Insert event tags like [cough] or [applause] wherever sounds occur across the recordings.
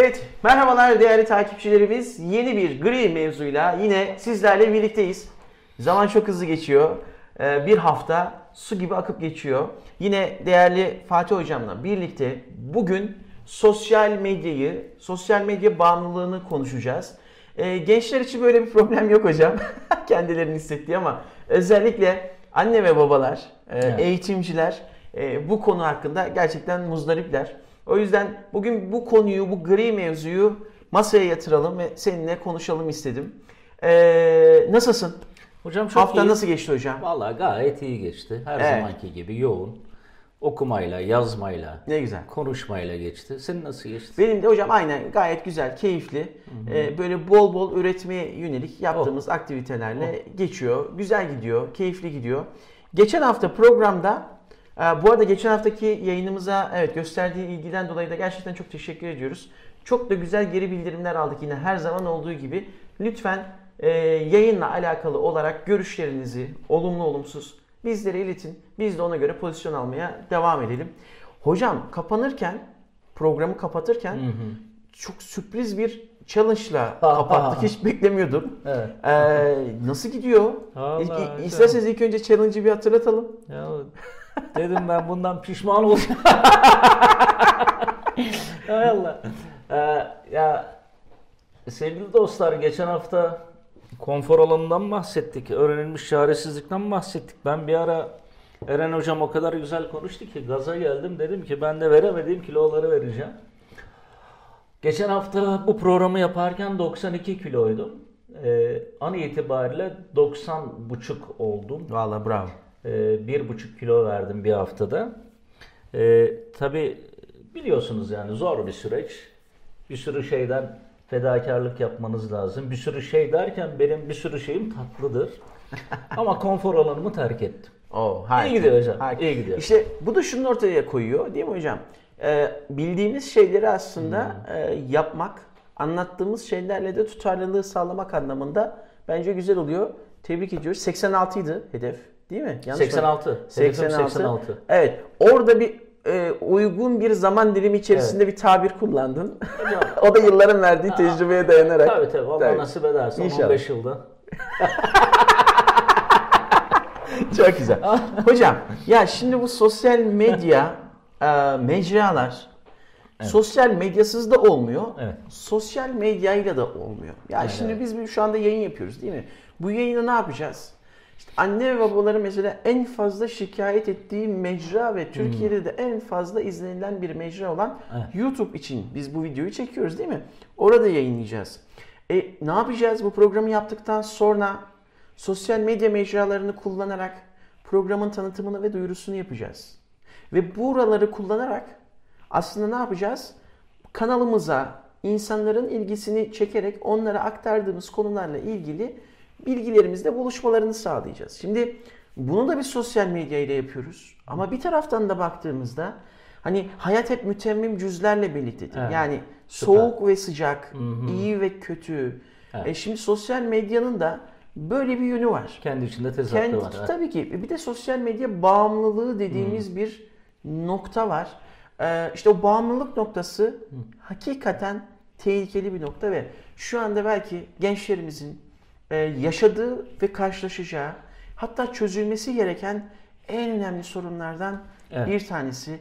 Evet, merhabalar değerli takipçilerimiz. Yeni bir gri mevzuyla yine sizlerle birlikteyiz. Zaman çok hızlı geçiyor. Ee, bir hafta su gibi akıp geçiyor. Yine değerli Fatih Hocam'la birlikte bugün sosyal medyayı, sosyal medya bağımlılığını konuşacağız. Ee, gençler için böyle bir problem yok hocam. [laughs] Kendilerini hissettiği ama özellikle anne ve babalar, e, Evet. eğitimciler e, bu konu hakkında gerçekten muzdaripler. O yüzden bugün bu konuyu, bu gri mevzuyu masaya yatıralım ve seninle konuşalım istedim. Ee, nasılsın? Hocam çok Hafta iyi. nasıl geçti hocam? Vallahi gayet iyi geçti. Her Evet. zamanki gibi yoğun. Okumayla, yazmayla, Ne güzel. konuşmayla geçti. Senin nasıl geçti? Benim de hocam aynen gayet güzel, keyifli. Ee, böyle bol bol üretmeye yönelik yaptığımız aktivitelerle geçiyor. Güzel gidiyor, keyifli gidiyor. Geçen hafta programda, bu arada geçen haftaki yayınımıza evet gösterdiği ilgiden dolayı da gerçekten çok teşekkür ediyoruz. Çok da güzel geri bildirimler aldık yine her zaman olduğu gibi. Lütfen e, yayınla alakalı olarak görüşlerinizi, olumlu olumsuz bizlere iletin. Biz de ona göre pozisyon almaya devam edelim. Hocam kapanırken, programı kapatırken çok sürpriz bir challenge'la kapattık. [laughs] Hiç beklemiyordum. Evet. Ee, nasıl gidiyor? Vallahi İ-. İsterseniz ilk önce challenge'ı bir hatırlatalım. Ya, dedim ben bundan pişman olacağım. [laughs] Hay Allah. Ee, ya sevgili dostlar geçen hafta konfor alanından bahsettik. Öğrenilmiş çaresizlikten bahsettik. Ben bir ara Eren hocam o kadar güzel konuştu ki gaza geldim. Dedim ki ben de veremediğim kiloları vereceğim. Geçen hafta bu programı yaparken 92 kiloydum. Ee, an itibariyle 90 buçuk oldum. Vallahi bravo. Ee, bir buçuk kilo verdim bir haftada. Ee, Tabi biliyorsunuz yani zor bir süreç. Bir sürü şeyden fedakarlık yapmanız lazım. Bir sürü şey derken benim bir sürü şeyim tatlıdır. [laughs] Ama konfor alanımı terk ettim. Oo, harika. İyi gidiyor hocam, Harika. iyi gidiyor. İşte bu da şunu ortaya koyuyor değil mi hocam? Ee, bildiğimiz şeyleri aslında Hmm. e, yapmak, anlattığımız şeylerle de tutarlılığı sağlamak anlamında bence güzel oluyor. Tebrik ediyoruz. 86 idi hedef değil mi? Yanlış mı? 86. Hedefim 86. 86. Evet. Orada bir e, uygun bir zaman dilimi içerisinde bir tabir kullandın. Hocam, [laughs] o da yılların verdiği tecrübeye dayanarak. tabii tabii Allah Tabii. nasip ederse İnşallah. 15 yılda. [laughs] Çok güzel. Hocam ya şimdi bu sosyal medya [laughs] e, mecralar sosyal medyasız da olmuyor. Evet. Sosyal medyayla da olmuyor. Ya Evet, şimdi evet. biz şu anda yayın yapıyoruz değil mi? Bu yayını ne yapacağız? İşte anne ve babaları mesela en fazla şikayet ettiği mecra ve Türkiye'de de en fazla izlenilen bir mecra olan Hmm. Evet. YouTube için biz bu videoyu çekiyoruz değil mi? Orada yayınlayacağız. E ne yapacağız bu programı yaptıktan sonra sosyal medya mecralarını kullanarak programın tanıtımını ve duyurusunu yapacağız. Ve buraları kullanarak aslında ne yapacağız? Kanalımıza insanların ilgisini çekerek onlara aktardığımız konularla ilgili bilgilerimizle buluşmalarını sağlayacağız. Şimdi bunu da bir sosyal medya ile yapıyoruz. Ama bir taraftan da baktığımızda hani hayat hep mütemmim cüzlerle birliktedir. Evet. Yani Süper. soğuk ve sıcak, iyi ve kötü. Evet. E şimdi sosyal medyanın da böyle bir yönü var. Kendi içinde tezatı Kendi, var. evet. tabii ki. Bir de sosyal medya bağımlılığı dediğimiz bir nokta var. Ee, işte o bağımlılık noktası hakikaten tehlikeli bir nokta ve şu anda belki gençlerimizin e, yaşadığı ve karşılaşacağı hatta çözülmesi gereken en önemli sorunlardan Evet. bir tanesi.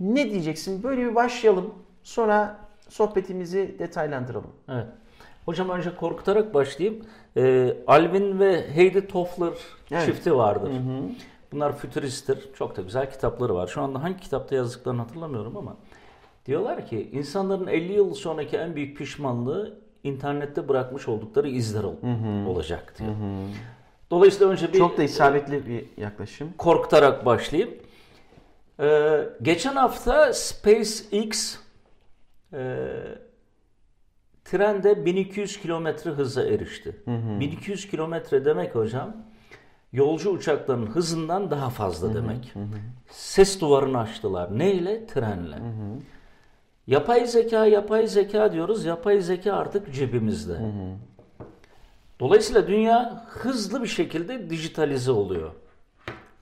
Ne diyeceksin? Böyle bir başlayalım. Sonra sohbetimizi detaylandıralım. Evet. Hocam önce korkutarak başlayayım. Ee, Alvin ve Heidi Toffler Evet. çifti vardır. Bunlar fütüristtir. Çok da güzel kitapları var. Şu anda hangi kitapta yazdıklarını hatırlamıyorum ama diyorlar ki insanların 50 yıl sonraki en büyük pişmanlığı internette bırakmış oldukları izler ol- olacak diyor. Dolayısıyla önce bir Çok da isabetli bir yaklaşım. korkutarak başlayayım. Ee, geçen hafta SpaceX e, trende 1200 kilometre hıza erişti. 1200 kilometre demek hocam yolcu uçakların hızından daha fazla demek. Ses duvarını aştılar. Neyle? Trenle. Yapay zeka, yapay zeka diyoruz. Yapay zeka artık cebimizde. Dolayısıyla dünya hızlı bir şekilde dijitalize oluyor.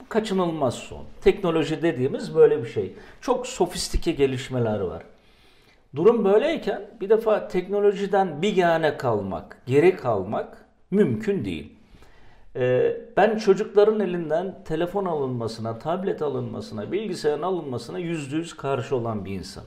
Bu kaçınılmaz son. Teknoloji dediğimiz böyle bir şey. Çok sofistike gelişmeler var. Durum böyleyken bir defa teknolojiden bir yana kalmak, geri kalmak mümkün değil. Ee, ben çocukların elinden telefon alınmasına, tablet alınmasına, bilgisayarın alınmasına yüzde yüz karşı olan bir insan.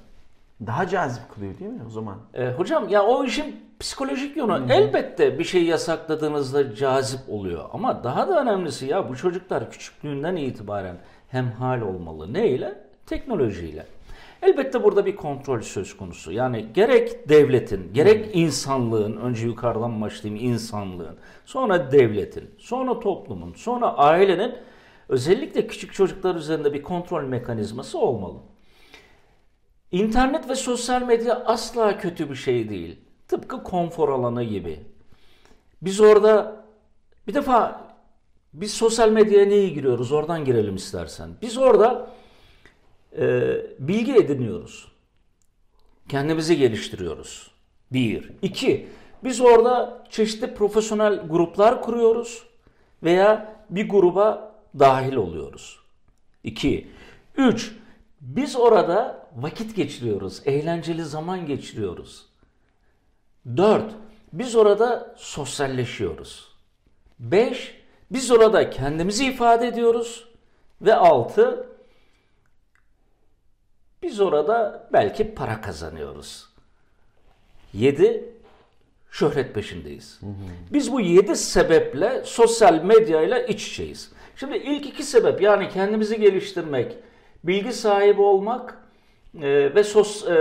Daha cazip kılıyor değil mi o zaman? Ee, hocam ya o işin psikolojik yönü elbette bir şey yasakladığınızda cazip oluyor. Ama daha da önemlisi ya bu çocuklar küçüklüğünden itibaren hemhal olmalı. Ne ile? Teknolojiyle. Elbette burada bir kontrol söz konusu. Yani gerek devletin, gerek insanlığın, önce yukarıdan başlayayım insanlığın, sonra devletin, sonra toplumun, sonra ailenin özellikle küçük çocuklar üzerinde bir kontrol mekanizması olmalı. İnternet ve sosyal medya asla kötü bir şey değil. Tıpkı konfor alanı gibi. Biz orada bir defa biz sosyal medyaya niye giriyoruz? Oradan girelim istersen. Biz orada e, bilgi ediniyoruz. Kendimizi geliştiriyoruz. Bir. İki. Biz orada çeşitli profesyonel gruplar kuruyoruz veya bir gruba dahil oluyoruz. İki. Üç. Biz orada vakit geçiriyoruz, eğlenceli zaman geçiriyoruz. Dört. Biz orada sosyalleşiyoruz. Beş. Biz orada kendimizi ifade ediyoruz. Ve altı. Biz orada belki para kazanıyoruz. Yedi, şöhret peşindeyiz. Hı hı. Biz bu yedi sebeple sosyal medyayla iç içeyiz. Şimdi ilk iki sebep yani kendimizi geliştirmek, bilgi sahibi olmak e, ve sos, e,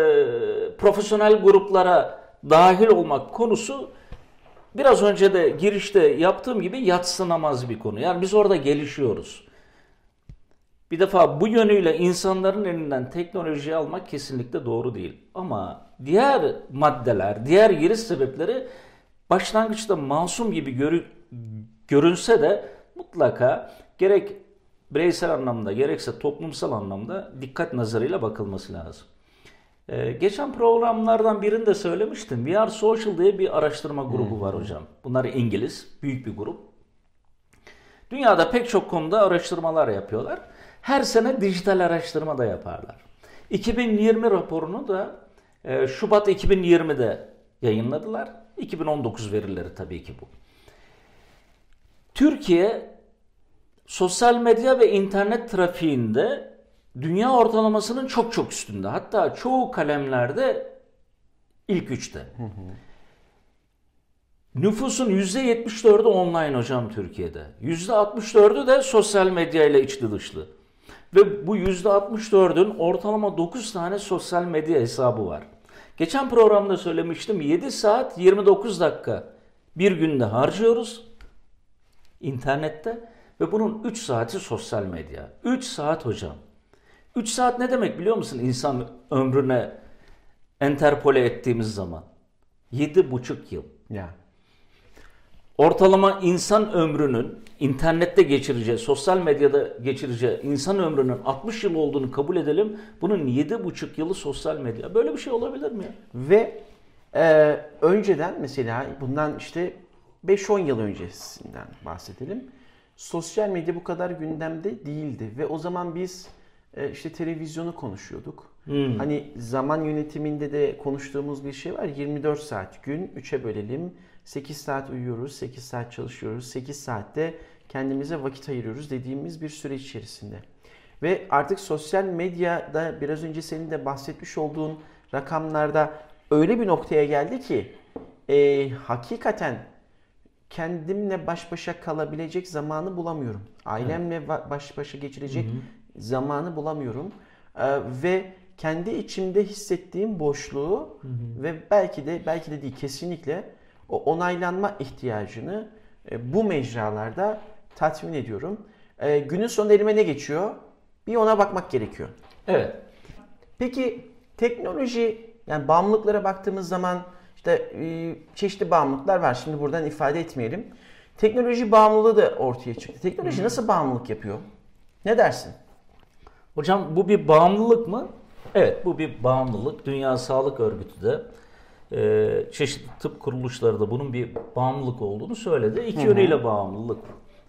profesyonel gruplara dahil olmak konusu biraz önce de girişte yaptığım gibi yatsınamaz bir konu. Yani biz orada gelişiyoruz. Bir defa bu yönüyle insanların elinden teknolojiyi almak kesinlikle doğru değil. Ama diğer maddeler, diğer giriş sebepleri başlangıçta masum gibi görü, görünse de mutlaka gerek bireysel anlamda gerekse toplumsal anlamda dikkat nazarıyla bakılması lazım. Ee, geçen programlardan birinde söylemiştim. We Are Social diye bir araştırma grubu var hocam. Bunlar İngiliz, büyük bir grup. Dünyada pek çok konuda araştırmalar yapıyorlar. Her sene dijital araştırma da yaparlar. 2020 raporunu da e, Şubat 2020'de yayınladılar. 2019 verileri tabii ki bu. Türkiye sosyal medya ve internet trafiğinde dünya ortalamasının çok çok üstünde. Hatta çoğu kalemlerde ilk üçte. Hı hı. Nüfusun %74'ü online hocam Türkiye'de. %64'ü de sosyal medya ile içli dışlı. Ve bu %64'ün ortalama 9 tane sosyal medya hesabı var. Geçen programda söylemiştim 7 saat 29 dakika bir günde harcıyoruz internette ve bunun 3 saati sosyal medya. 3 saat hocam. 3 saat ne demek biliyor musun insan ömrüne enterpole ettiğimiz zaman? 7,5 yıl. Ya. Ortalama insan ömrünün internette geçireceği, sosyal medyada geçireceği insan ömrünün 60 yıl olduğunu kabul edelim. Bunun 7,5 yılı sosyal medya. Böyle bir şey olabilir mi? Ve e, önceden mesela bundan işte 5-10 yıl öncesinden bahsedelim. Sosyal medya bu kadar gündemde değildi ve o zaman biz e, işte televizyonu konuşuyorduk. Hmm. Hani zaman yönetiminde de konuştuğumuz bir şey var. 24 saat gün 3'e bölelim. 8 saat uyuyoruz, 8 saat çalışıyoruz, 8 saatte kendimize vakit ayırıyoruz dediğimiz bir süreç içerisinde. Ve artık sosyal medyada biraz önce senin de bahsetmiş olduğun rakamlarda öyle bir noktaya geldi ki e, hakikaten kendimle baş başa kalabilecek zamanı bulamıyorum. Ailemle evet. baş başa geçirecek hı hı. zamanı bulamıyorum. Ee, ve kendi içimde hissettiğim boşluğu hı hı. ve belki de belki de değil kesinlikle o onaylanma ihtiyacını e, bu mecralarda tatmin ediyorum. E, günün sonunda elime ne geçiyor? Bir ona bakmak gerekiyor. Evet. Peki teknoloji yani bağımlılıklara baktığımız zaman işte e, çeşitli bağımlılıklar var. Şimdi buradan ifade etmeyelim. Teknoloji bağımlılığı da ortaya çıktı. Teknoloji Hı. nasıl bağımlılık yapıyor? Ne dersin? Hocam bu bir bağımlılık mı? Evet bu bir bağımlılık. Dünya Sağlık Örgütü de e, çeşitli tıp kuruluşları da bunun bir bağımlılık olduğunu söyledi. İki hı yönüyle bağımlılık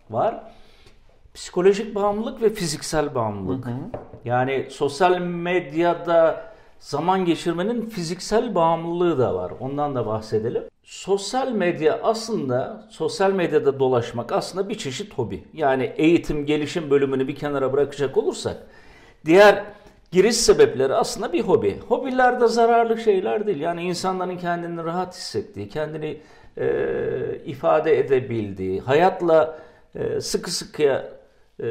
var. Psikolojik bağımlılık ve fiziksel bağımlılık. Hı hı. Yani sosyal medyada zaman geçirmenin fiziksel bağımlılığı da var. Ondan da bahsedelim. Sosyal medya aslında, sosyal medyada dolaşmak aslında bir çeşit hobi. Yani eğitim, gelişim bölümünü bir kenara bırakacak olursak, diğer giriş sebepleri aslında bir hobi. Hobiler de zararlı şeyler değil. Yani insanların kendini rahat hissettiği, kendini e, ifade edebildiği, hayatla e, sıkı sıkıya e,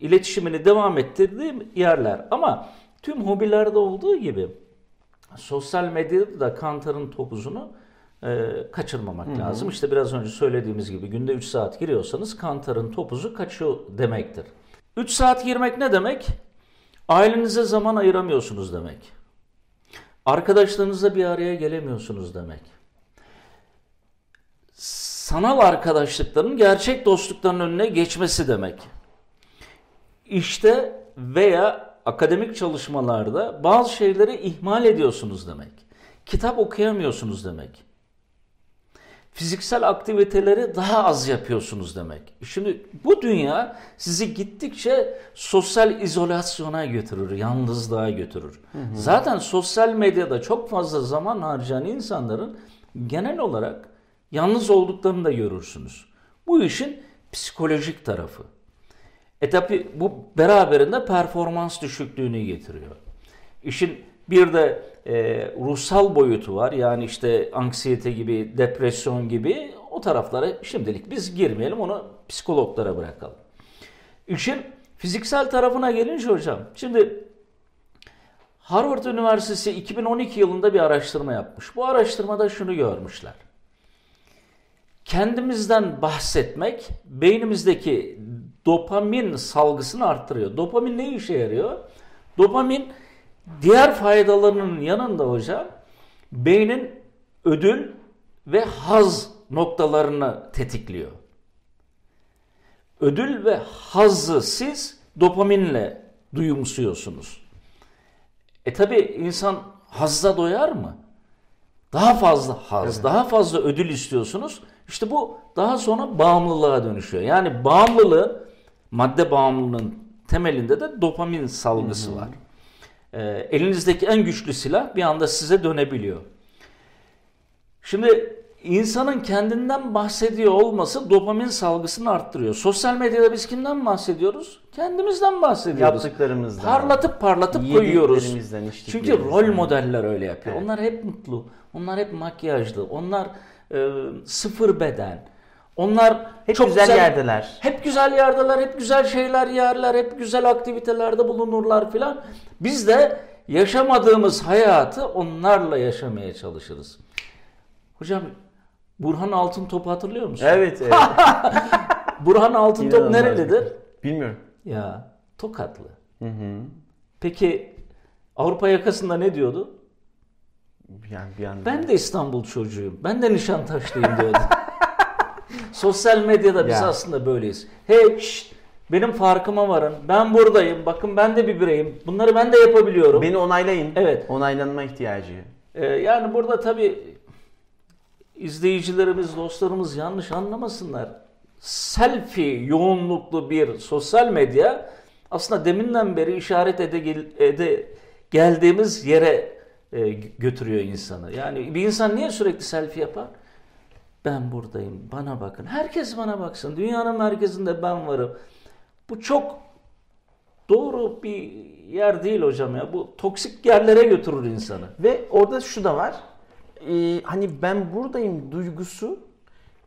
iletişimini devam ettirdiği yerler. Ama tüm hobilerde olduğu gibi sosyal medyada da kantarın topuzunu e, kaçırmamak hı lazım. İşte biraz önce söylediğimiz gibi günde 3 saat giriyorsanız kantarın topuzu kaçıyor demektir. 3 saat girmek ne demek? Ailenize zaman ayıramıyorsunuz demek. Arkadaşlarınızla bir araya gelemiyorsunuz demek. Sanal arkadaşlıkların gerçek dostlukların önüne geçmesi demek. İşte veya akademik çalışmalarda bazı şeyleri ihmal ediyorsunuz demek. Kitap okuyamıyorsunuz demek. Fiziksel aktiviteleri daha az yapıyorsunuz demek. Şimdi bu dünya sizi gittikçe sosyal izolasyona götürür, yalnızlığa götürür. Hı hı. Zaten sosyal medyada çok fazla zaman harcayan insanların genel olarak yalnız olduklarını da görürsünüz. Bu işin psikolojik tarafı. E tabi bu beraberinde performans düşüklüğünü getiriyor. İşin bir de e, ruhsal boyutu var. Yani işte anksiyete gibi, depresyon gibi o taraflara şimdilik biz girmeyelim onu psikologlara bırakalım. İşin fiziksel tarafına gelince hocam. Şimdi Harvard Üniversitesi 2012 yılında bir araştırma yapmış. Bu araştırmada şunu görmüşler. Kendimizden bahsetmek beynimizdeki dopamin salgısını arttırıyor. Dopamin ne işe yarıyor? Dopamin diğer faydalarının yanında hocam beynin ödül ve haz noktalarını tetikliyor. Ödül ve hazzı siz dopaminle duyumsuyorsunuz. E tabi insan hazza doyar mı? Daha fazla haz, evet. daha fazla ödül istiyorsunuz. İşte bu daha sonra bağımlılığa dönüşüyor. Yani bağımlılığı madde bağımlılığının temelinde de dopamin salgısı hmm. var. Ee, elinizdeki en güçlü silah bir anda size dönebiliyor. Şimdi insanın kendinden bahsediyor olması dopamin salgısını arttırıyor. Sosyal medyada biz kimden bahsediyoruz? Kendimizden bahsediyoruz. Yaptıklarımızdan. Parlatıp parlatıp koyuyoruz. Çünkü rol modeller öyle yapıyor. Evet. Onlar hep mutlu. Onlar hep makyajlı. Onlar e, sıfır beden. Onlar hep çok güzel, güzel yerdeler. Hep güzel yerdeler, hep güzel şeyler yerler, hep güzel aktivitelerde bulunurlar filan. Biz de yaşamadığımız hayatı onlarla yaşamaya çalışırız. Hocam Burhan Altın Top hatırlıyor musun? Evet. evet. [laughs] Burhan Altın Top nerelidir? Bilmiyorum. Ya Tokatlı. Hı hı. Peki Avrupa yakasında ne diyordu? Yani bir anda... Ben de İstanbul çocuğuyum. Ben de Nişantaşlıyım diyordu. [laughs] Sosyal medyada biz ya. aslında böyleyiz. Hey şşt, benim farkıma varın. Ben buradayım. Bakın ben de bir bireyim. Bunları ben de yapabiliyorum. Beni onaylayın. Evet. Onaylanma ihtiyacı. Ee, yani burada tabii izleyicilerimiz, dostlarımız yanlış anlamasınlar. Selfie yoğunluklu bir sosyal medya aslında deminden beri işaret ede, ede geldiğimiz yere e, götürüyor insanı. Yani bir insan niye sürekli selfie yapar? Ben buradayım, bana bakın. Herkes bana baksın. Dünyanın merkezinde ben varım. Bu çok doğru bir yer değil hocam ya. Bu toksik yerlere götürür insanı. Ve orada şu da var. Ee, hani ben buradayım duygusu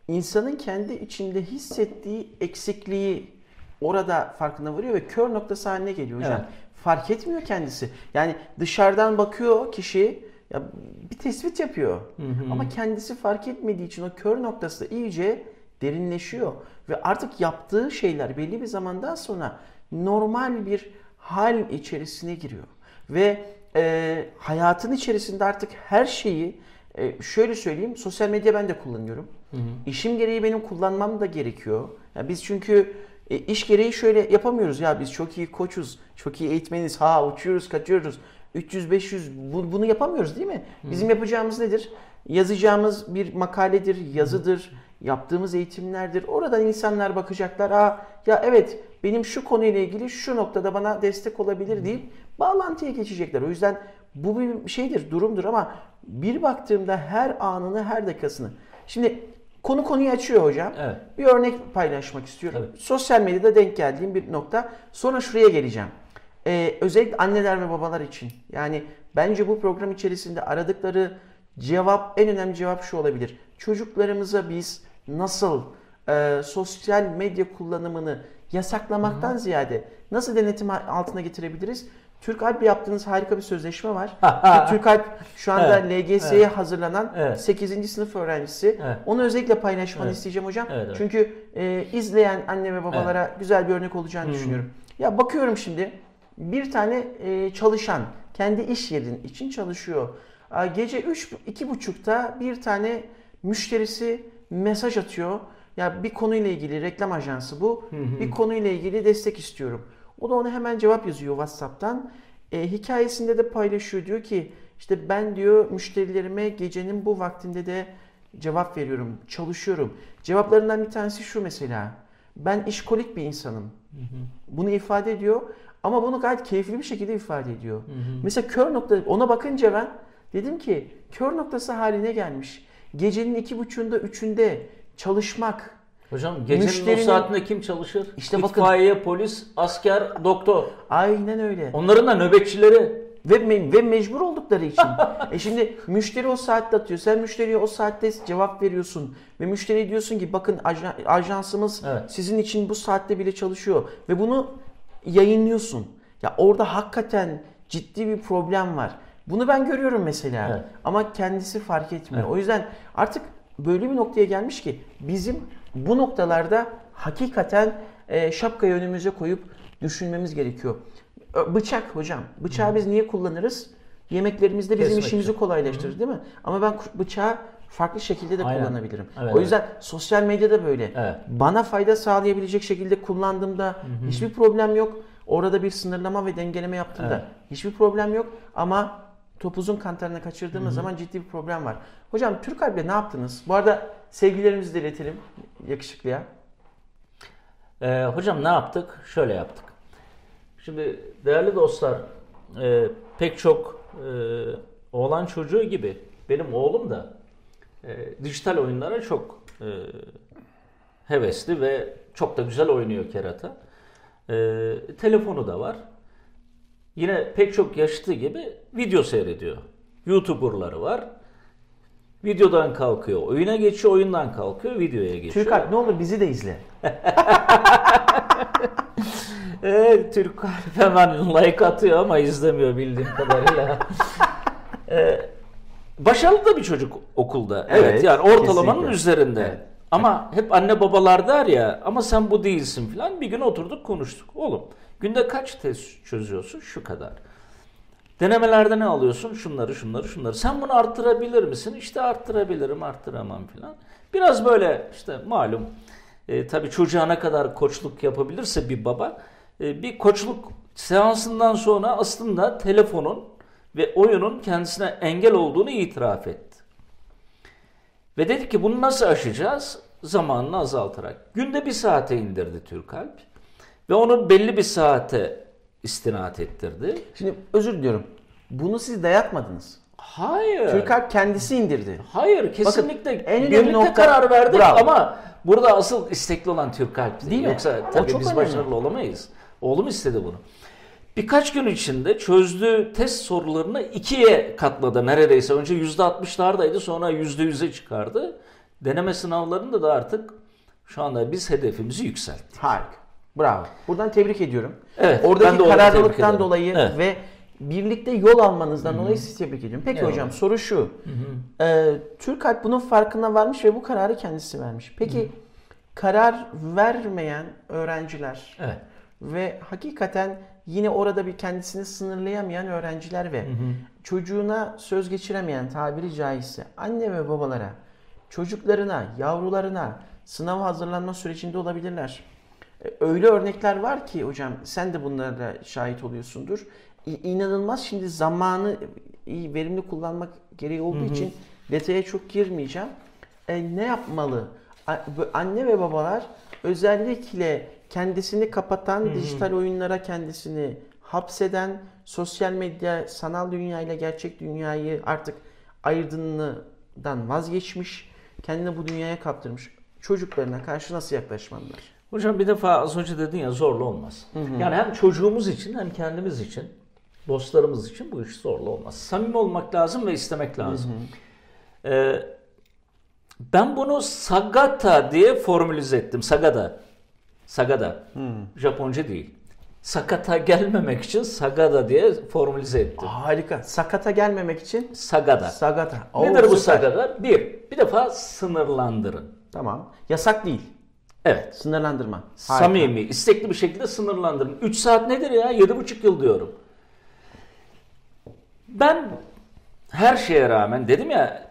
insanın kendi içinde hissettiği eksikliği orada farkına varıyor ve kör noktası haline geliyor hocam. Evet. Fark etmiyor kendisi. Yani dışarıdan bakıyor kişi ya bir tespit yapıyor. Hı hı. Ama kendisi fark etmediği için o kör noktası iyice derinleşiyor ve artık yaptığı şeyler belli bir zamandan sonra normal bir hal içerisine giriyor ve e, hayatın içerisinde artık her şeyi e, şöyle söyleyeyim sosyal medya ben de kullanıyorum. Hı hı. İşim gereği benim kullanmam da gerekiyor. Ya biz çünkü e, iş gereği şöyle yapamıyoruz ya biz çok iyi koçuz, çok iyi eğitmeniz, ha uçuyoruz, kaçıyoruz. 300-500 bu, bunu yapamıyoruz değil mi? Bizim Hı. yapacağımız nedir? Yazacağımız bir makaledir, yazıdır, yaptığımız eğitimlerdir. Oradan insanlar bakacaklar. Aa ya evet benim şu konuyla ilgili şu noktada bana destek olabilir deyip bağlantıya geçecekler. O yüzden bu bir şeydir, durumdur ama bir baktığımda her anını, her dakikasını. Şimdi konu konuyu açıyor hocam. Evet. Bir örnek paylaşmak istiyorum. Evet. Sosyal medyada denk geldiğim bir nokta. Sonra şuraya geleceğim. Ee, özellikle anneler ve babalar için. Yani bence bu program içerisinde aradıkları cevap, en önemli cevap şu olabilir. Çocuklarımıza biz nasıl e, sosyal medya kullanımını yasaklamaktan ziyade nasıl denetim altına getirebiliriz? Türk Alp yaptığınız harika bir sözleşme var. Türk Alp şu anda LGS'ye hazırlanan Evet. 8. sınıf öğrencisi. Evet. Onu özellikle paylaşmanı Evet. isteyeceğim hocam. Evet, evet. Çünkü e, izleyen anne ve babalara güzel bir örnek olacağını düşünüyorum. Ya bakıyorum şimdi bir tane e, çalışan kendi iş yerin için çalışıyor. Aa, Gece 3 iki buçukta bir tane müşterisi mesaj atıyor. Ya bir konuyla ilgili reklam ajansı bu. Bir konuyla ilgili destek istiyorum. O da ona hemen cevap yazıyor WhatsApp'tan. E, hikayesinde de paylaşıyor diyor ki işte ben diyor müşterilerime gecenin bu vaktinde de cevap veriyorum, çalışıyorum. Cevaplarından bir tanesi şu mesela. Ben işkolik bir insanım. Bunu ifade ediyor ama bunu gayet keyifli bir şekilde ifade ediyor. Mesela kör nokta ona bakınca ben dedim ki kör noktası haline gelmiş. Gecenin iki buçuğunda üçünde çalışmak. Hocam gecenin Müşterinin- o saatinde kim çalışır? İşte bakın- İtfaiye, polis, asker, doktor. Aynen öyle. Onların da nöbetçileri. Ve, me- ve mecbur oldukları için. e şimdi müşteri o saatte atıyor. Sen müşteriye o saatte cevap veriyorsun. Ve müşteriye diyorsun ki bakın ajan- ajansımız Evet. sizin için bu saatte bile çalışıyor. Ve bunu yayınlıyorsun. Ya orada hakikaten ciddi bir problem var. Bunu ben görüyorum mesela. Evet. Ama kendisi fark etmiyor. O yüzden artık böyle bir noktaya gelmiş ki bizim bu noktalarda hakikaten e, şapkayı önümüze koyup düşünmemiz gerekiyor. Bıçak hocam. Bıçağı biz niye kullanırız? Yemeklerimizde bizim Kesmek işimizi için. kolaylaştırır değil mi? Ama ben bıçağı farklı şekilde de Aynen. kullanabilirim. Evet, o yüzden sosyal medyada böyle. Evet. Bana fayda sağlayabilecek şekilde kullandığımda hiçbir problem yok. Orada bir sınırlama ve dengeleme yaptığımda Evet. hiçbir problem yok. Ama topuzun kantarını kaçırdığımız zaman ciddi bir problem var. Hocam Türk Alp'le ne yaptınız? Bu arada sevgilerimizi de iletelim yakışıklıya. Ee, hocam ne yaptık? Şöyle yaptık. Şimdi değerli dostlar, e, pek çok e, oğlan çocuğu gibi benim oğlum da e, dijital oyunlara çok e, hevesli ve çok da güzel oynuyor kerata. E, telefonu da var. Yine pek çok yaşıtı gibi video seyrediyor. YouTuber'ları var. Videodan kalkıyor, oyuna geçiyor, oyundan kalkıyor, videoya geçiyor. Türk Alp ne olur bizi de izle. [laughs] Evet, Türk hemen like atıyor ama izlemiyor bildiğim kadarıyla. [laughs] Ee, başarılı da bir çocuk okulda. Evet, Evet, yani ortalamanın kesinlikle. üzerinde. Evet. Ama hep anne babalar der ya ama sen bu değilsin falan. Bir gün oturduk konuştuk. Oğlum günde kaç test çözüyorsun? Şu kadar. Denemelerde ne alıyorsun? Şunları, şunları, şunları. Sen bunu arttırabilir misin? İşte arttırabilirim, arttıramam falan. Biraz böyle işte malum e, tabii çocuğa ne kadar koçluk yapabilirse bir baba e, bir koçluk seansından sonra aslında telefonun ve oyunun kendisine engel olduğunu itiraf etti. Ve dedik ki bunu nasıl aşacağız? Zamanını azaltarak. Günde bir saate indirdi Türkalp. Ve onu belli bir saate istinat ettirdi. Şimdi özür diliyorum. Bunu siz dayatmadınız. Hayır. Türk Alp kendisi indirdi. Hayır kesinlikle en önemli birlikte nokta- karar verdik Bravo. ama burada asıl istekli olan Türk Alp Değil mi? Yoksa tabii biz önemli. başarılı olamayız. Oğlum istedi bunu. Birkaç gün içinde çözdüğü test sorularını ikiye katladı neredeyse. Önce %60'lardaydı sonra %100'e çıkardı. Deneme sınavlarında da artık şu anda biz hedefimizi yükselttik. Harika. Bravo. Buradan tebrik ediyorum. Evet, Oradaki kararlılıktan dolayı Evet. ve birlikte yol almanızdan dolayı sizi tebrik ediyorum. Peki Eyvallah. hocam soru şu. Ee, Türk Alp bunun farkına varmış ve bu kararı kendisi vermiş. Peki karar vermeyen öğrenciler Evet. ve hakikaten yine orada bir kendisini sınırlayamayan öğrenciler ve çocuğuna söz geçiremeyen tabiri caizse anne ve babalara çocuklarına, yavrularına sınav hazırlanma sürecinde olabilirler. E, Öyle örnekler var ki hocam sen de bunlara şahit oluyorsundur. İnanılmaz şimdi zamanı iyi verimli kullanmak gereği olduğu için detaya çok girmeyeceğim. E, ne yapmalı? Anne ve babalar özellikle kendisini kapatan dijital oyunlara kendisini hapseden, sosyal medya, sanal dünya ile gerçek dünyayı artık ayırdığından vazgeçmiş, kendini bu dünyaya kaptırmış çocuklarına karşı nasıl yaklaşmalılar? Hocam bir defa az önce dedin ya zorlu olmaz. Yani hem çocuğumuz için hem kendimiz için, dostlarımız için bu iş zorlu olmaz. Samimi olmak lazım ve istemek lazım. Ee, ben bunu Sagata diye formülize ettim. Sagada. Sagada. Japonca değil. Sakata gelmemek için Sagada diye formülize ettim. Harika. Sakata gelmemek için Sagada. sagata. Nedir Oo, bu süper. Sagada? Bir, bir defa sınırlandırın. Tamam. Yasak değil. Evet. Sınırlandırma. Harika. Samimi, istekli bir şekilde sınırlandırın. 3 saat nedir ya? 7,5 yıl diyorum. Ben her şeye rağmen dedim ya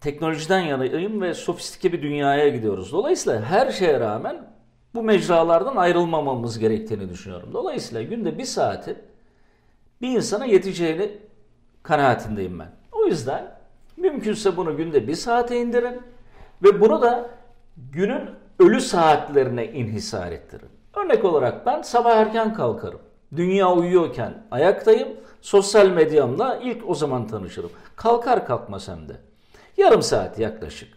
teknolojiden yanayım ve sofistike bir dünyaya gidiyoruz. Dolayısıyla her şeye rağmen bu mecralardan ayrılmamamız gerektiğini düşünüyorum. Dolayısıyla günde bir saati bir insana yeteceğini kanaatindeyim ben. O yüzden mümkünse bunu günde bir saate indirin ve bunu da günün ölü saatlerine inhisar ettirin. Örnek olarak ben sabah erken kalkarım. Dünya uyuyorken ayaktayım. Sosyal medyamla ilk o zaman tanışırım. Kalkar kalkmaz hem de. Yarım saat yaklaşık.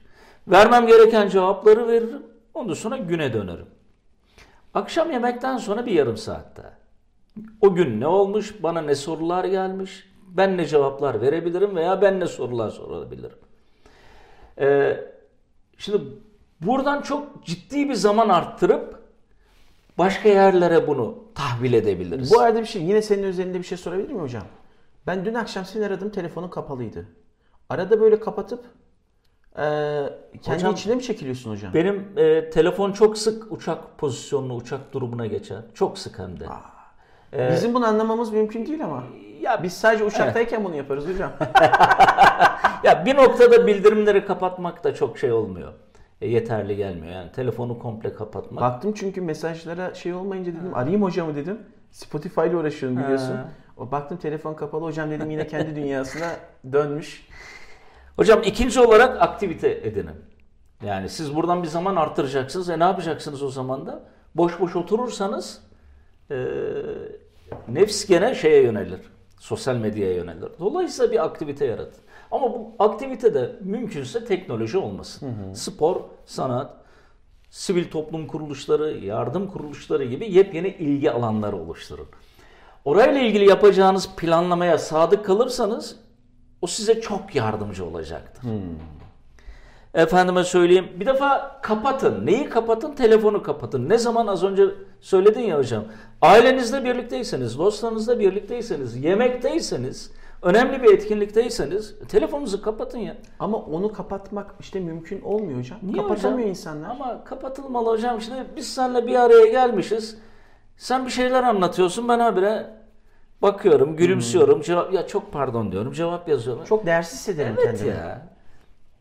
Vermem gereken cevapları veririm. Ondan sonra güne dönerim. Akşam yemekten sonra bir yarım saat daha. O gün ne olmuş, bana ne sorular gelmiş, ben ne cevaplar verebilirim veya ben ne sorular sorabilirim. Ee, şimdi buradan çok ciddi bir zaman arttırıp başka yerlere bunu tahvil edebiliriz. Bu arada bir şey yine senin özelinde bir şey sorabilir miyim hocam? Ben dün akşam seni aradım telefonun kapalıydı. Arada böyle kapatıp e, kendi Hocam- içine mi çekiliyorsun hocam? Benim e, telefon çok sık uçak pozisyonuna, uçak durumuna geçer. Çok sık hem de. Bizim bunu anlamamız mümkün değil ama. Ya Biz sadece uçaktayken bunu yaparız hocam. [laughs] Ya bir noktada bildirimleri kapatmak da çok şey olmuyor. E, yeterli gelmiyor. Yani telefonu komple kapatmak. Baktım çünkü mesajlara şey olmayınca dedim arayayım hocamı dedim. Spotify ile uğraşıyorum biliyorsun. Ha. O baktım telefon kapalı hocam dedim yine kendi dünyasına dönmüş. Hocam ikinci olarak aktivite edinin. Yani siz buradan bir zaman arttıracaksınız. E ne yapacaksınız o zaman da? Boş boş oturursanız e, nefs gene şeye yönelir. Sosyal medyaya yönelir. Dolayısıyla bir aktivite yaratın. Ama bu aktivitede mümkünse teknoloji olmasın. Spor, sanat, sivil toplum kuruluşları, yardım kuruluşları gibi yepyeni ilgi alanları oluşturun. Orayla ilgili yapacağınız planlamaya sadık kalırsanız o size çok yardımcı olacaktır. Efendime söyleyeyim bir defa kapatın. Neyi kapatın? Telefonu kapatın. Ne zaman az önce söyledin ya hocam. Ailenizle birlikteyseniz, dostlarınızla birlikteyseniz, yemekteyseniz, önemli bir etkinlikteyseniz telefonunuzu kapatın ya. Ama onu kapatmak işte mümkün olmuyor hocam. Niye Kapatamıyor hocam? insanlar. Ama kapatılmalı hocam. Şimdi biz seninle bir araya gelmişiz. Sen bir şeyler anlatıyorsun. Ben habire bakıyorum, gülümsüyorum. Cevap, ya çok pardon diyorum. Cevap yazıyorum. Çok değersiz hissederim Evet kendimi. ya.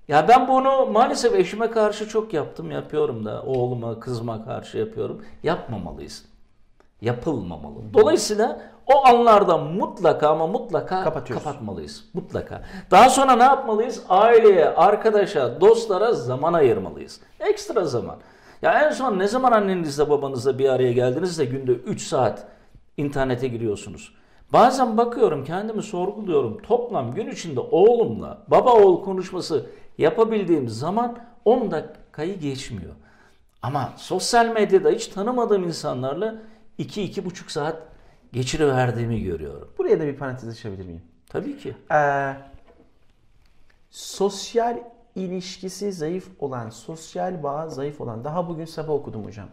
Ya ben bunu maalesef eşime karşı çok yaptım, yapıyorum da. Oğluma, kızıma karşı yapıyorum. Yapmamalıyız. Yapılmamalı. Dolayısıyla o anlarda mutlaka ama mutlaka kapatmalıyız. Mutlaka. Daha sonra ne yapmalıyız? Aileye, arkadaşa, dostlara zaman ayırmalıyız. Ekstra zaman. Ya en son ne zaman annenizle babanızla bir araya geldiniz de günde 3 saat internete giriyorsunuz? Bazen bakıyorum kendimi sorguluyorum. Toplam gün içinde oğlumla baba oğul konuşması yapabildiğim zaman 10 dakikayı geçmiyor. Ama sosyal medyada hiç tanımadığım insanlarla 2-2,5 saat geçiriverdiğimi görüyorum. Buraya da bir parantez açabilir miyim? Tabii ki. Ee, sosyal ilişkisi zayıf olan, sosyal bağı zayıf olan, daha bugün sabah okudum hocam.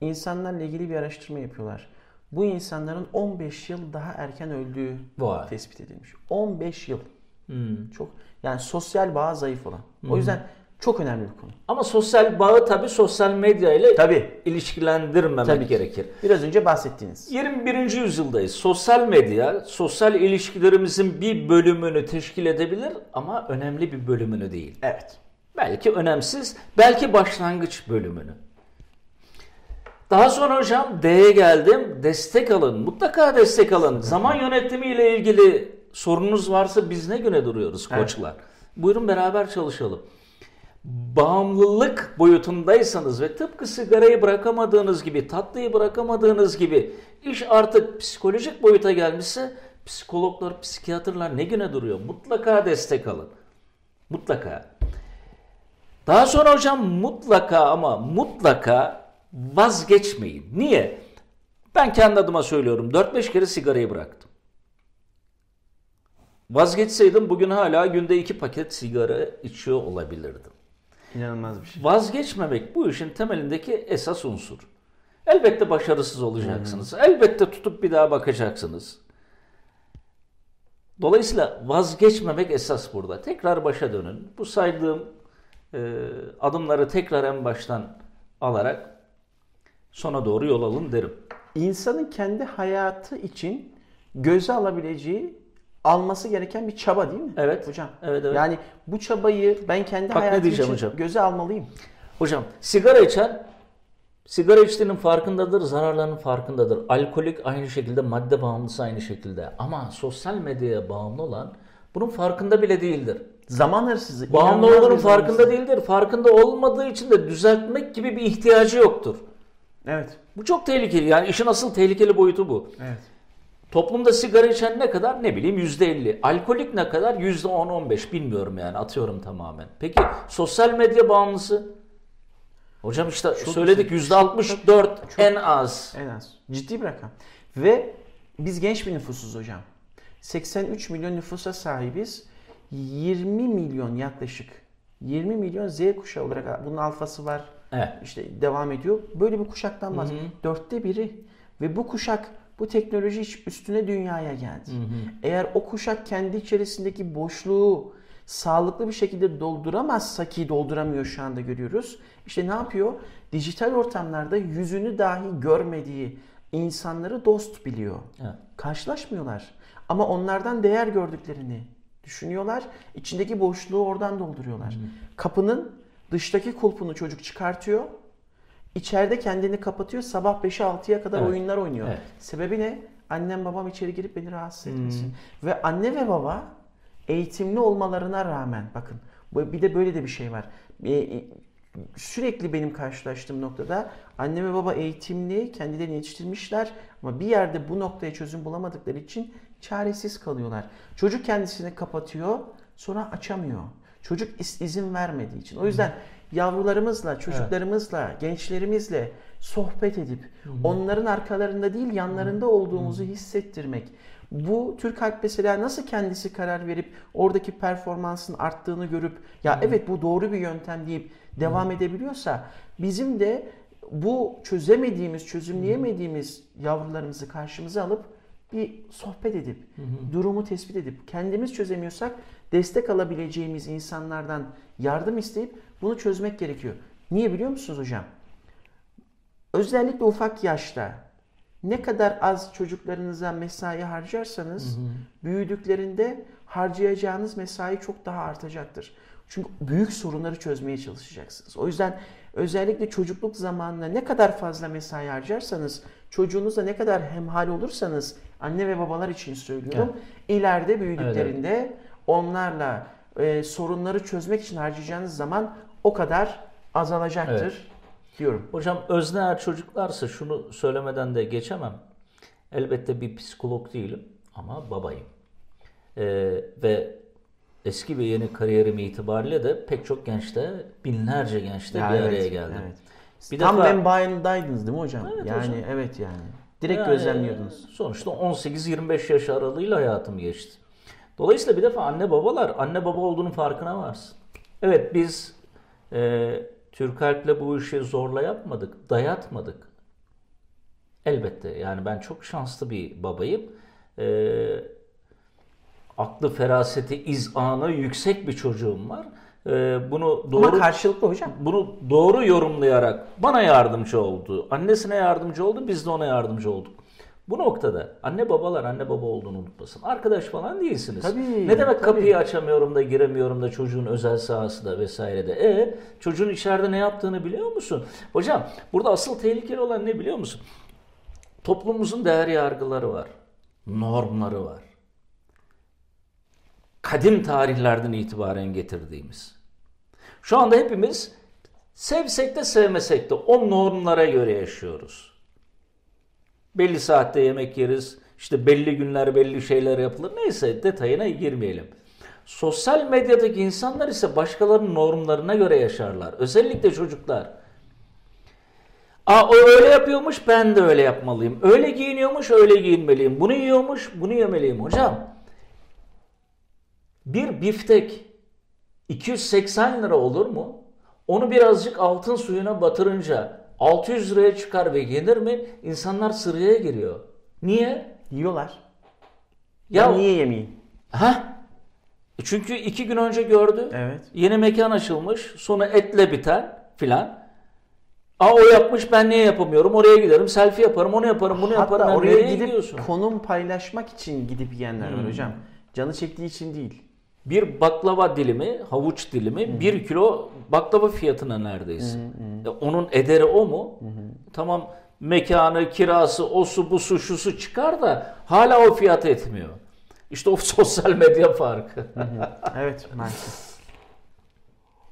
İnsanlarla ilgili bir araştırma yapıyorlar. Bu insanların 15 yıl daha erken öldüğü Vay. tespit edilmiş. 15 yıl. Hmm. Çok yani sosyal bağı zayıf olan. O yüzden çok önemli bir konu. Ama sosyal bağı tabii sosyal medya ile Tabii. ilişkilendirmemek Tabii ki. gerekir. Biraz önce bahsettiğiniz. 21. yüzyıldayız. Sosyal medya, sosyal ilişkilerimizin bir bölümünü teşkil edebilir ama önemli bir bölümünü değil. Evet. Belki önemsiz, belki başlangıç bölümünü. Daha sonra hocam D'ye geldim. Destek alın. Mutlaka destek alın. Zaman yönetimi ile ilgili sorunuz varsa biz ne güne duruyoruz Evet. koçlar? Buyurun beraber çalışalım. bağımlılık boyutundaysanız ve tıpkı sigarayı bırakamadığınız gibi, tatlıyı bırakamadığınız gibi iş artık psikolojik boyuta gelmişse psikologlar, psikiyatrlar ne güne duruyor? Mutlaka destek alın. Mutlaka. Daha sonra hocam mutlaka ama mutlaka vazgeçmeyin. Niye? Ben kendi adıma söylüyorum. 4-5 kere sigarayı bıraktım. Vazgeçseydim bugün hala günde 2 paket sigara içiyor olabilirdim. İnanılmaz bir şey. Vazgeçmemek bu işin temelindeki esas unsur. Elbette başarısız olacaksınız. Elbette tutup bir daha bakacaksınız. Dolayısıyla vazgeçmemek esas burada. Tekrar başa dönün. Bu saydığım e, adımları tekrar en baştan alarak sona doğru yol alın derim. İnsanın kendi hayatı için göze alabileceği alması gereken bir çaba değil mi? Evet. Hocam. Evet, evet. Yani bu çabayı ben kendi Bak hayatım için hocam. göze almalıyım. Hocam sigara içen sigara içtiğinin farkındadır, zararlarının farkındadır. Alkolik aynı şekilde, madde bağımlısı aynı şekilde. Ama sosyal medyaya bağımlı olan bunun farkında bile değildir. Zaman hırsızı. Bağımlı zaman farkında değildir. Farkında olmadığı için de düzeltmek gibi bir ihtiyacı yoktur. Evet. Bu çok tehlikeli. Yani işin asıl tehlikeli boyutu bu. Evet. Toplumda sigara içen ne kadar? Ne bileyim %50. Alkolik ne kadar? %10-15 bilmiyorum yani atıyorum tamamen. Peki sosyal medya bağımlısı? Hocam işte söyledik %64 en az. En az. Ciddi bir rakam. Ve biz genç bir nüfusuz hocam. 83 milyon nüfusa sahibiz. 20 milyon yaklaşık 20 milyon Z kuşağı olarak bunun alfası var. Evet. İşte devam ediyor. Böyle bir kuşaktan bahsediyor. Dörtte biri. Ve bu kuşak bu teknoloji iş- üstüne dünyaya geldi. Eğer o kuşak kendi içerisindeki boşluğu sağlıklı bir şekilde dolduramazsa ki dolduramıyor şu anda görüyoruz. İşte ne yapıyor? Dijital ortamlarda yüzünü dahi görmediği insanları dost biliyor. Evet. Karşılaşmıyorlar. Ama onlardan değer gördüklerini düşünüyorlar. İçindeki boşluğu oradan dolduruyorlar. Kapının dıştaki kulpunu çocuk çıkartıyor. İçeride kendini kapatıyor. Sabah 5'e 6'ya kadar Evet. oyunlar oynuyor. Evet. Sebebi ne? Annem babam içeri girip beni rahatsız etmesin. Ve anne ve baba eğitimli olmalarına rağmen bakın bir de böyle de bir şey var. E, e, Sürekli benim karşılaştığım noktada anne ve baba eğitimli, kendilerini yetiştirmişler ama bir yerde bu noktaya çözüm bulamadıkları için çaresiz kalıyorlar. Çocuk kendisini kapatıyor, sonra açamıyor. Çocuk izin vermediği için. O yüzden yavrularımızla, çocuklarımızla, gençlerimizle sohbet edip onların arkalarında değil yanlarında olduğumuzu hissettirmek. Bu Türk Halk mesela nasıl kendisi karar verip oradaki performansın arttığını görüp ya evet bu doğru bir yöntem deyip devam edebiliyorsa bizim de bu çözemediğimiz, çözümleyemediğimiz yavrularımızı karşımıza alıp bir sohbet edip, durumu tespit edip, kendimiz çözemiyorsak destek alabileceğimiz insanlardan yardım isteyip bunu çözmek gerekiyor. Niye biliyor musunuz hocam? Özellikle ufak yaşta ne kadar az çocuklarınıza mesai harcarsanız büyüdüklerinde harcayacağınız mesai çok daha artacaktır. Çünkü büyük sorunları çözmeye çalışacaksınız. O yüzden özellikle çocukluk zamanında ne kadar fazla mesai harcarsanız, çocuğunuzla ne kadar hemhal olursanız, anne ve babalar için söylüyorum, ileride büyüdüklerinde onlarla e, sorunları çözmek için harcayacağınız zaman o kadar azalacaktır Evet. diyorum. Hocam özne eğer çocuklarsa şunu söylemeden de geçemem. Elbette bir psikolog değilim ama babayım. Ee, ve eski ve yeni kariyerim itibariyle de pek çok gençte, binlerce gençte Ya bir evet, araya geldim. evet. Bir Tam defa- ben bayındaydınız değil mi hocam? Evet yani hocam. evet yani. Direkt Yani gözlemliyordunuz. Sonuçta 18-25 yaş aralığıyla hayatım geçti. Dolayısıyla bir defa anne babalar anne baba olduğunun farkına varsın. Evet biz e, Türk Alp'le bu işi zorla yapmadık, dayatmadık. Elbette yani ben çok şanslı bir babayım. E, aklı, feraseti, izanı yüksek bir çocuğum var. E, bunu doğru Ama karşılıklı hocam. bunu doğru yorumlayarak bana yardımcı oldu. Annesine yardımcı oldu, biz de ona yardımcı olduk. Bu noktada anne babalar anne baba olduğunu unutmasın. Arkadaş falan değilsiniz. Tabii, ne demek tabii. kapıyı açamıyorum da giremiyorum da çocuğun özel sahası da vesaire de. E çocuğun içeride ne yaptığını biliyor musun? Hocam burada asıl tehlikeli olan ne biliyor musun? Toplumumuzun değer yargıları var. Normları var. Kadim tarihlerden itibaren getirdiğimiz. Şu anda hepimiz sevsek de sevmesek de o normlara göre yaşıyoruz. Belli saatte yemek yeriz. İşte belli günler belli şeyler yapılır. Neyse detayına girmeyelim. Sosyal medyadaki insanlar ise başkalarının normlarına göre yaşarlar. Özellikle çocuklar. Aa o öyle yapıyormuş ben de öyle yapmalıyım. Öyle giyiniyormuş öyle giyinmeliyim. Bunu yiyormuş bunu yemeliyim. Hocam bir biftek 280 lira olur mu? Onu birazcık altın suyuna batırınca 600 liraya çıkar ve yenir mi? İnsanlar sıraya giriyor. Niye? Yiyorlar. Ya, Ya niye yemeyeyim? Ha? Çünkü iki gün önce gördü. Evet. Yeni mekan açılmış. Sonu etle biten filan. Aa o yapmış ben niye yapamıyorum? Oraya giderim selfie yaparım onu yaparım bunu yaparım. Hatta Ya oraya gidip gidiyorsun? konum paylaşmak için gidip yiyenler Hmm. var hocam. Canı çektiği için değil. Bir baklava dilimi, havuç dilimi bir kilo baklava fiyatına neredeyse. E, onun ederi o mu? Tamam mekanı, kirası, o su, bu su, şu su çıkar da hala o fiyat etmiyor. İşte o [laughs] sosyal medya farkı. Evet maalesef.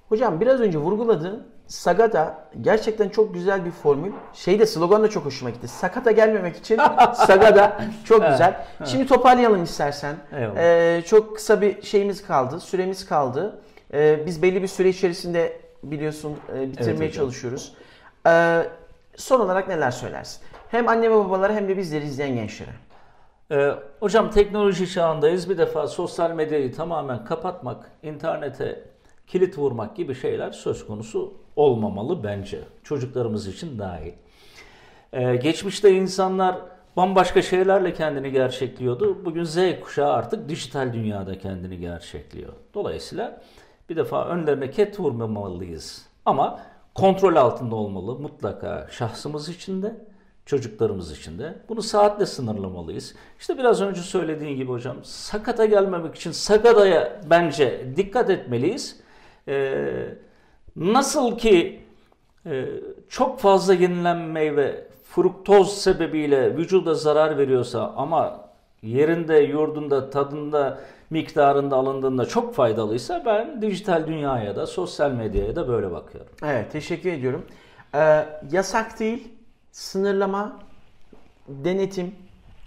Hocam biraz önce vurguladığın Sagada gerçekten çok güzel bir formül. Şey de slogan da çok hoşuma gitti. Sakata gelmemek için [laughs] Sagada çok güzel. Şimdi toparlayalım istersen. Eyvallah. Ee, çok kısa bir şeyimiz kaldı, süremiz kaldı. Ee, biz belli bir süre içerisinde biliyorsun e, bitirmeye hocam. çalışıyoruz. Ee, son olarak neler söylersin? Hem anne ve babalara hem de bizleri izleyen gençlere. Ee, hocam teknoloji çağındayız. Bir defa sosyal medyayı tamamen kapatmak, internete kilit vurmak gibi şeyler söz konusu olmamalı bence. Çocuklarımız için dahil. Ee, geçmişte insanlar bambaşka şeylerle kendini gerçekliyordu. Bugün Z kuşağı artık dijital dünyada kendini gerçekliyor. Dolayısıyla bir defa önlerine ket vurmamalıyız. Ama kontrol altında olmalı mutlaka şahsımız için de çocuklarımız için de. Bunu saatle sınırlamalıyız. İşte biraz önce söylediğin gibi hocam sakata gelmemek için sakataya bence dikkat etmeliyiz. Ee, nasıl ki e, çok fazla yenilen meyve fruktoz sebebiyle vücuda zarar veriyorsa ama yerinde, yurdunda, tadında, miktarında alındığında çok faydalıysa ben dijital dünyaya da sosyal medyaya da böyle bakıyorum. Evet, teşekkür ediyorum. Ee, yasak değil, sınırlama, denetim,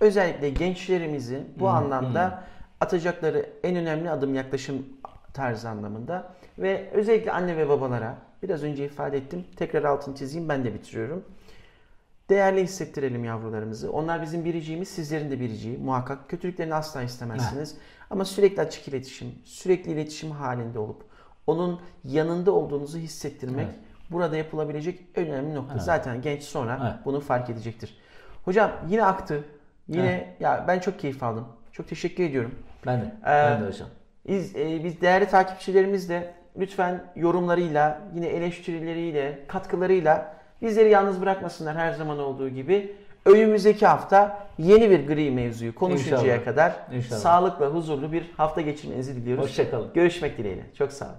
özellikle gençlerimizi bu anlamda atacakları en önemli adım yaklaşım tarzı anlamında ve özellikle anne ve babalara biraz önce ifade ettim. Tekrar altını çizeyim ben de bitiriyorum. Değerli hissettirelim yavrularımızı. Onlar bizim biriciğimiz, sizlerin de biriciği. Muhakkak kötülüklerini asla istemezsiniz. Ama sürekli açık iletişim, sürekli iletişim halinde olup onun yanında olduğunuzu hissettirmek Evet. burada yapılabilecek önemli nokta. Zaten genç sonra Evet. bunu fark edecektir. Hocam yine aktı. Yine ya ben çok keyif aldım. Çok teşekkür ediyorum. Ben de, Ee, ben de hocam. Biz, e, biz değerli takipçilerimiz de lütfen yorumlarıyla, yine eleştirileriyle, katkılarıyla bizleri yalnız bırakmasınlar her zaman olduğu gibi. Önümüzdeki hafta yeni bir gri mevzuyu konuşuncaya İnşallah. kadar İnşallah. sağlıklı, huzurlu bir hafta geçirmenizi diliyoruz. Hoşçakalın. Görüşmek dileğiyle. Çok sağ olun.